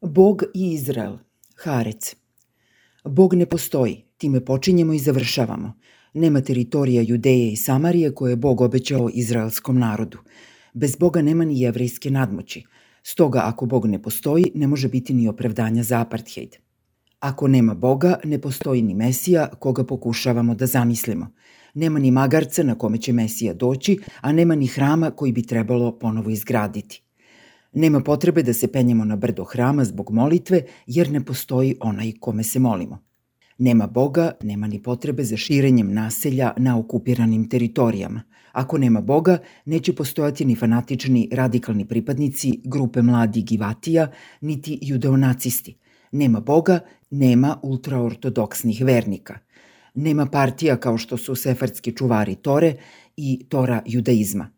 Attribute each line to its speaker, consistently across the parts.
Speaker 1: Bog i Izrael, Harec. Bog ne postoji, time počinjemo i završavamo. Nema teritorija Judeje i Samarije koje je Bog obećao izraelskom narodu. Bez Boga nema ni jevrejske nadmoći. Stoga, ako Bog ne postoji, ne može biti ni opravdanja za apartheid. Ako nema Boga, ne postoji ni Mesija koga pokušavamo da zamislimo. Nema ni magarca na kome će Mesija doći, a nema ni hrama koji bi trebalo ponovo izgraditi. Nema potrebe da se penjemo na brdo hrama zbog molitve, jer ne postoji onaj kome se molimo. Nema Boga, nema ni potrebe za širenjem naselja na okupiranim teritorijama. Ako nema Boga, neće postojati ni fanatični radikalni pripadnici grupe mladi givatija, niti judeonacisti. Nema Boga, nema ultraortodoksnih vernika. Nema partija kao što su sefardski čuvari Tore i Tora judaizma.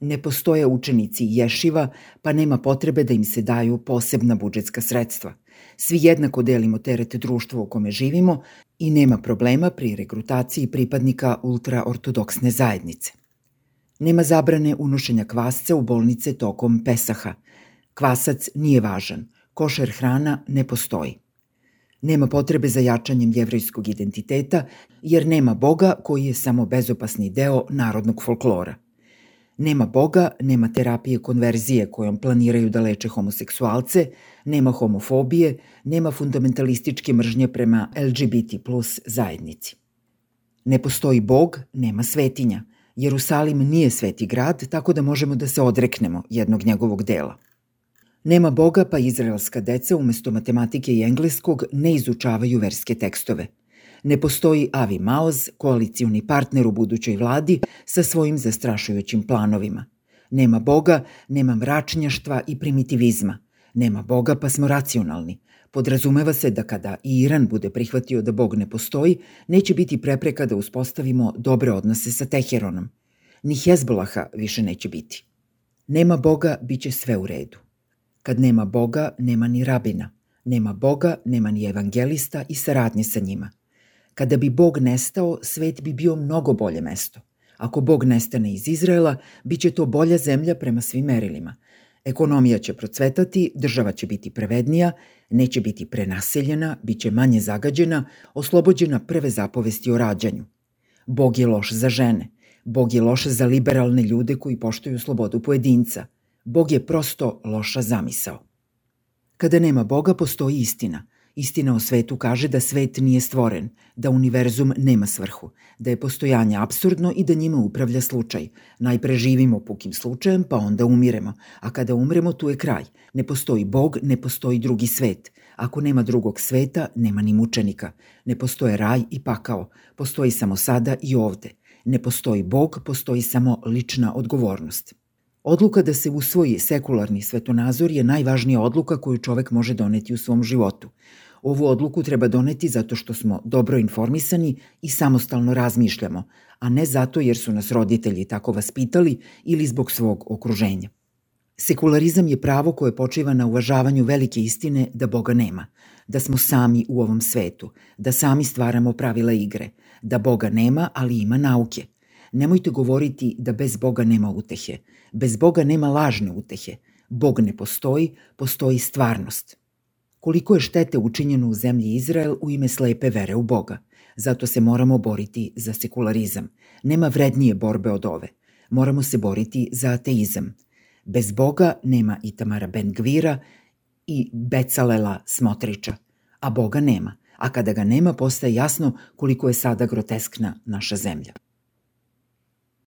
Speaker 1: Ne postoje učenici ješiva, pa nema potrebe da im se daju posebna budžetska sredstva. Svi jednako delimo teret društva u kome živimo i nema problema pri regrutaciji pripadnika ultraortodoksne zajednice. Nema zabrane unošenja kvasca u bolnice tokom Pesaha. Kvasac nije važan, košer hrana ne postoji. Nema potrebe za jačanjem jevrejskog identiteta, jer nema Boga koji je samo bezopasni deo narodnog folklora. Nema Boga, nema terapije konverzije kojom planiraju da leče homoseksualce, nema homofobije, nema fundamentalističke mržnje prema LGBT plus zajednici. Ne postoji Bog, nema svetinja. Jerusalim nije sveti grad, tako da možemo da se odreknemo jednog njegovog dela. Nema Boga, pa izraelska deca umesto matematike i engleskog ne izučavaju verske tekstove – ne postoji Avi Maoz, koalicioni partner u budućoj vladi, sa svojim zastrašujućim planovima. Nema Boga, nema mračnjaštva i primitivizma. Nema Boga pa smo racionalni. Podrazumeva se da kada i Iran bude prihvatio da Bog ne postoji, neće biti prepreka da uspostavimo dobre odnose sa Teheronom. Ni Hezbolaha više neće biti. Nema Boga, bit će sve u redu. Kad nema Boga, nema ni rabina. Nema Boga, nema ni evangelista i saradnje sa njima – Kada bi Bog nestao, svet bi bio mnogo bolje mesto. Ako Bog nestane iz Izraela, bit će to bolja zemlja prema svim merilima. Ekonomija će procvetati, država će biti prevednija, neće biti prenaseljena, bit će manje zagađena, oslobođena prve zapovesti o rađanju. Bog je loš za žene. Bog je loš za liberalne ljude koji poštuju slobodu pojedinca. Bog je prosto loša zamisao. Kada nema Boga, postoji istina – Istina o svetu kaže da svet nije stvoren, da univerzum nema svrhu, da je postojanje absurdno i da njima upravlja slučaj. Najpre živimo pukim slučajem, pa onda umiremo, a kada umremo tu je kraj. Ne postoji Bog, ne postoji drugi svet. Ako nema drugog sveta, nema ni mučenika. Ne postoje raj i pakao, postoji samo sada i ovde. Ne postoji Bog, postoji samo lična odgovornost. Odluka da se usvoji sekularni svetonazor je najvažnija odluka koju čovek može doneti u svom životu. Ovu odluku treba doneti zato što smo dobro informisani i samostalno razmišljamo, a ne zato jer su nas roditelji tako vaspitali ili zbog svog okruženja. Sekularizam je pravo koje počiva na uvažavanju velike istine da Boga nema, da smo sami u ovom svetu, da sami stvaramo pravila igre, da Boga nema, ali ima nauke. Nemojte govoriti da bez Boga nema utehe. Bez Boga nema lažne utehe. Bog ne postoji, postoji stvarnost koliko je štete učinjeno u zemlji Izrael u ime slepe vere u Boga. Zato se moramo boriti za sekularizam. Nema vrednije borbe od ove. Moramo se boriti za ateizam. Bez Boga nema i Tamara Ben Gvira i Becalela Smotriča, a Boga nema. A kada ga nema, postaje jasno koliko je sada groteskna naša zemlja.